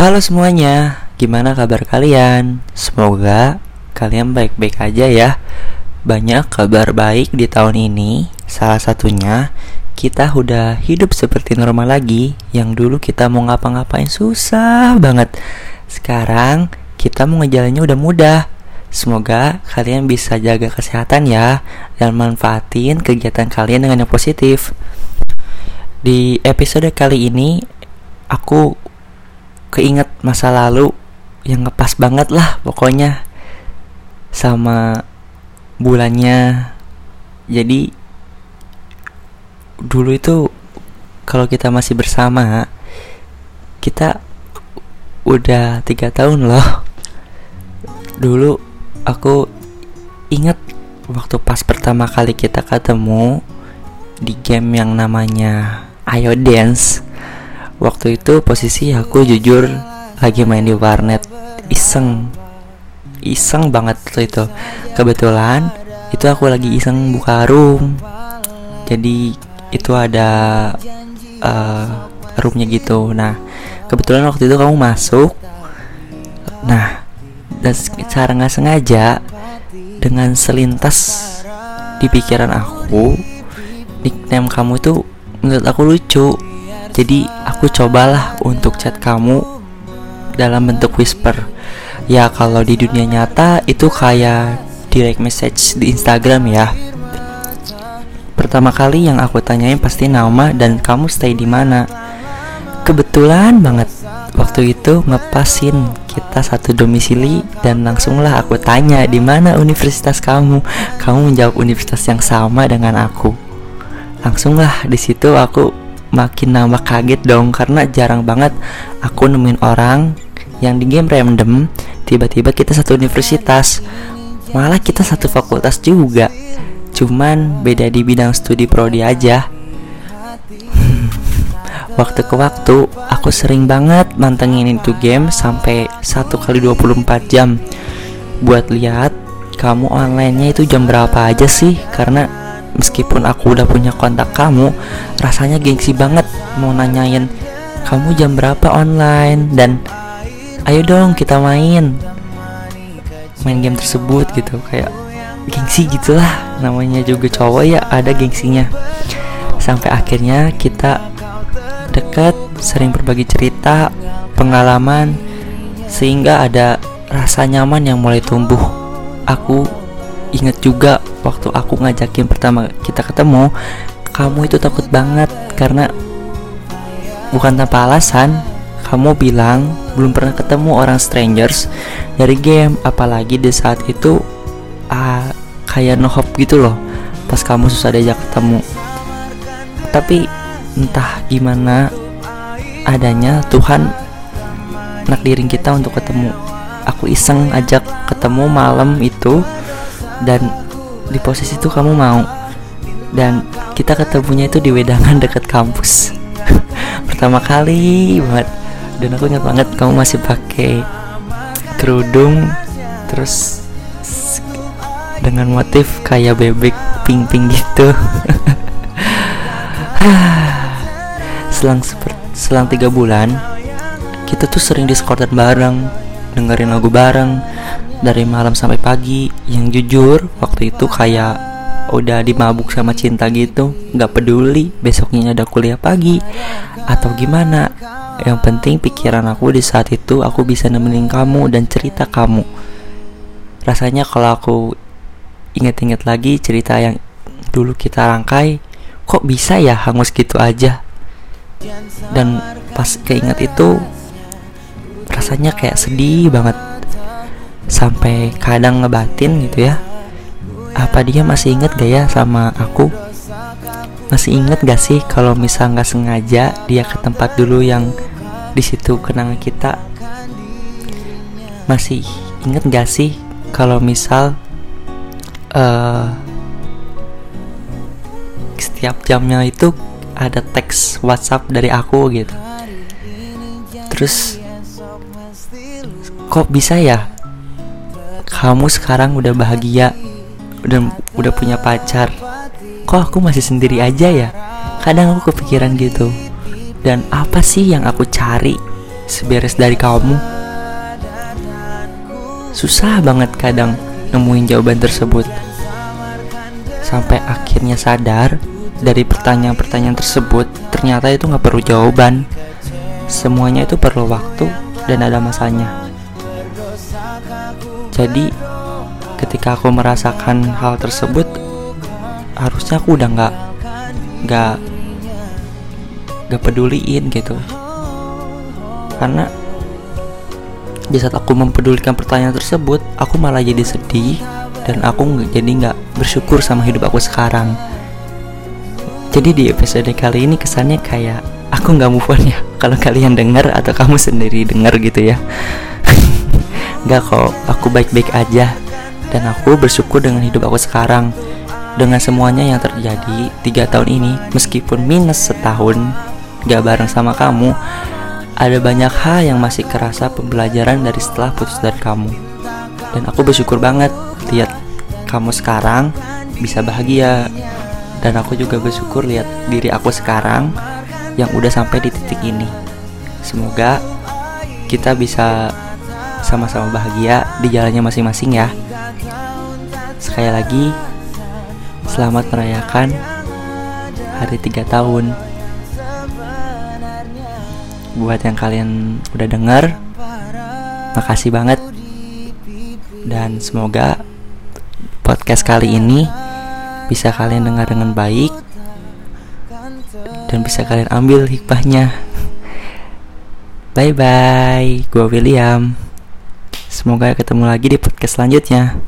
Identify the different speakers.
Speaker 1: Halo semuanya, gimana kabar kalian? Semoga kalian baik-baik aja ya. Banyak kabar baik di tahun ini. Salah satunya kita udah hidup seperti normal lagi. Yang dulu kita mau ngapa-ngapain susah banget. Sekarang kita mau ngejalannya udah mudah. Semoga kalian bisa jaga kesehatan ya dan manfaatin kegiatan kalian dengan yang positif. Di episode kali ini aku keinget masa lalu yang ngepas banget lah pokoknya sama bulannya. Jadi dulu itu kalau kita masih bersama kita udah tiga tahun loh. Dulu aku inget waktu pas pertama kali kita ketemu di game yang namanya Ayo Dance. Waktu itu posisi aku jujur lagi main di warnet. Iseng. Iseng banget itu. Kebetulan itu aku lagi iseng buka room. Jadi itu ada uh, roomnya gitu. Nah kebetulan waktu itu kamu masuk. Nah dan secara nggak sengaja dengan selintas di pikiran aku nickname kamu itu menurut aku lucu jadi aku cobalah untuk chat kamu dalam bentuk whisper ya kalau di dunia nyata itu kayak direct message di Instagram ya pertama kali yang aku tanyain pasti nama dan kamu stay di mana kebetulan banget waktu itu ngepasin kita satu domisili dan langsunglah aku tanya di mana universitas kamu. Kamu menjawab universitas yang sama dengan aku. Langsunglah di situ aku makin nambah kaget dong karena jarang banget aku nemuin orang yang di game random tiba-tiba kita satu universitas. Malah kita satu fakultas juga. Cuman beda di bidang studi prodi aja waktu ke waktu aku sering banget mantengin itu game sampai satu kali 24 jam buat lihat kamu onlinenya itu jam berapa aja sih karena meskipun aku udah punya kontak kamu rasanya gengsi banget mau nanyain kamu jam berapa online? Dan ayo dong kita main. Main game tersebut gitu kayak gengsi gitulah namanya juga cowok ya ada gengsinya. Sampai akhirnya kita dekat, sering berbagi cerita, pengalaman, sehingga ada rasa nyaman yang mulai tumbuh. Aku ingat juga waktu aku ngajakin pertama kita ketemu, kamu itu takut banget karena bukan tanpa alasan. Kamu bilang belum pernah ketemu orang strangers dari game, apalagi di saat itu ah, kayak no hope gitu loh. Pas kamu susah diajak ketemu. Tapi entah gimana adanya Tuhan nakdirin kita untuk ketemu aku iseng ajak ketemu malam itu dan di posisi itu kamu mau. Dan kita ketemunya itu di wedangan dekat kampus. Pertama kali banget. Dan aku ingat banget kamu masih pakai kerudung terus dengan motif kayak bebek pink-pink gitu. Selang selang tiga bulan kita tuh sering diskordan bareng dengerin lagu bareng dari malam sampai pagi. Yang jujur waktu itu kayak udah dimabuk sama cinta gitu. Nggak peduli besoknya ada kuliah pagi atau gimana. Yang penting pikiran aku di saat itu aku bisa nemenin kamu dan cerita kamu. Rasanya kalau aku inget-inget lagi cerita yang dulu kita rangkai kok bisa ya hangus gitu aja? Dan pas keinget itu rasanya kayak sedih banget sampai kadang ngebatin gitu ya. Apa dia masih inget gak ya sama aku? Masih inget gak sih kalau misal nggak sengaja dia ke tempat dulu yang di situ kenangan kita? Masih inget gak sih kalau misal uh, setiap jamnya itu ada teks WhatsApp dari aku gitu? Terus kok bisa ya kamu sekarang udah bahagia udah udah punya pacar. Kok aku masih sendiri aja ya? Kadang aku kepikiran gitu. Dan apa sih yang aku cari seberes dari kamu? Susah banget kadang nemuin jawaban tersebut. Sampai akhirnya sadar dari pertanyaan-pertanyaan tersebut ternyata itu nggak perlu jawaban. Semuanya itu perlu waktu dan ada masanya jadi ketika aku merasakan hal tersebut harusnya aku udah nggak nggak nggak peduliin gitu. Karena di saat aku mempedulikan pertanyaan tersebut aku malah jadi sedih dan aku jadi nggak bersyukur sama hidup aku sekarang. Jadi di episode kali ini kesannya kayak aku nggak move on ya. Kalau kalian dengar atau kamu sendiri dengar gitu ya. Nggak kok aku baik-baik aja. Dan aku bersyukur dengan hidup aku sekarang. Dengan semuanya yang terjadi tiga tahun ini meskipun minus setahun gak bareng sama kamu ada banyak hal yang masih kerasa pembelajaran dari setelah putus dari kamu. Dan aku bersyukur banget lihat kamu sekarang bisa bahagia. Dan aku juga bersyukur lihat diri aku sekarang yang udah sampai di titik ini. Semoga kita bisa sama-sama bahagia di jalannya masing-masing ya. Sekali lagi selamat merayakan hari tiga tahun. Buat yang kalian udah denger makasih banget. Dan semoga podcast kali ini bisa kalian dengar dengan baik dan bisa kalian ambil hikmahnya. Bye bye gue William semoga ketemu lagi di podcast selanjutnya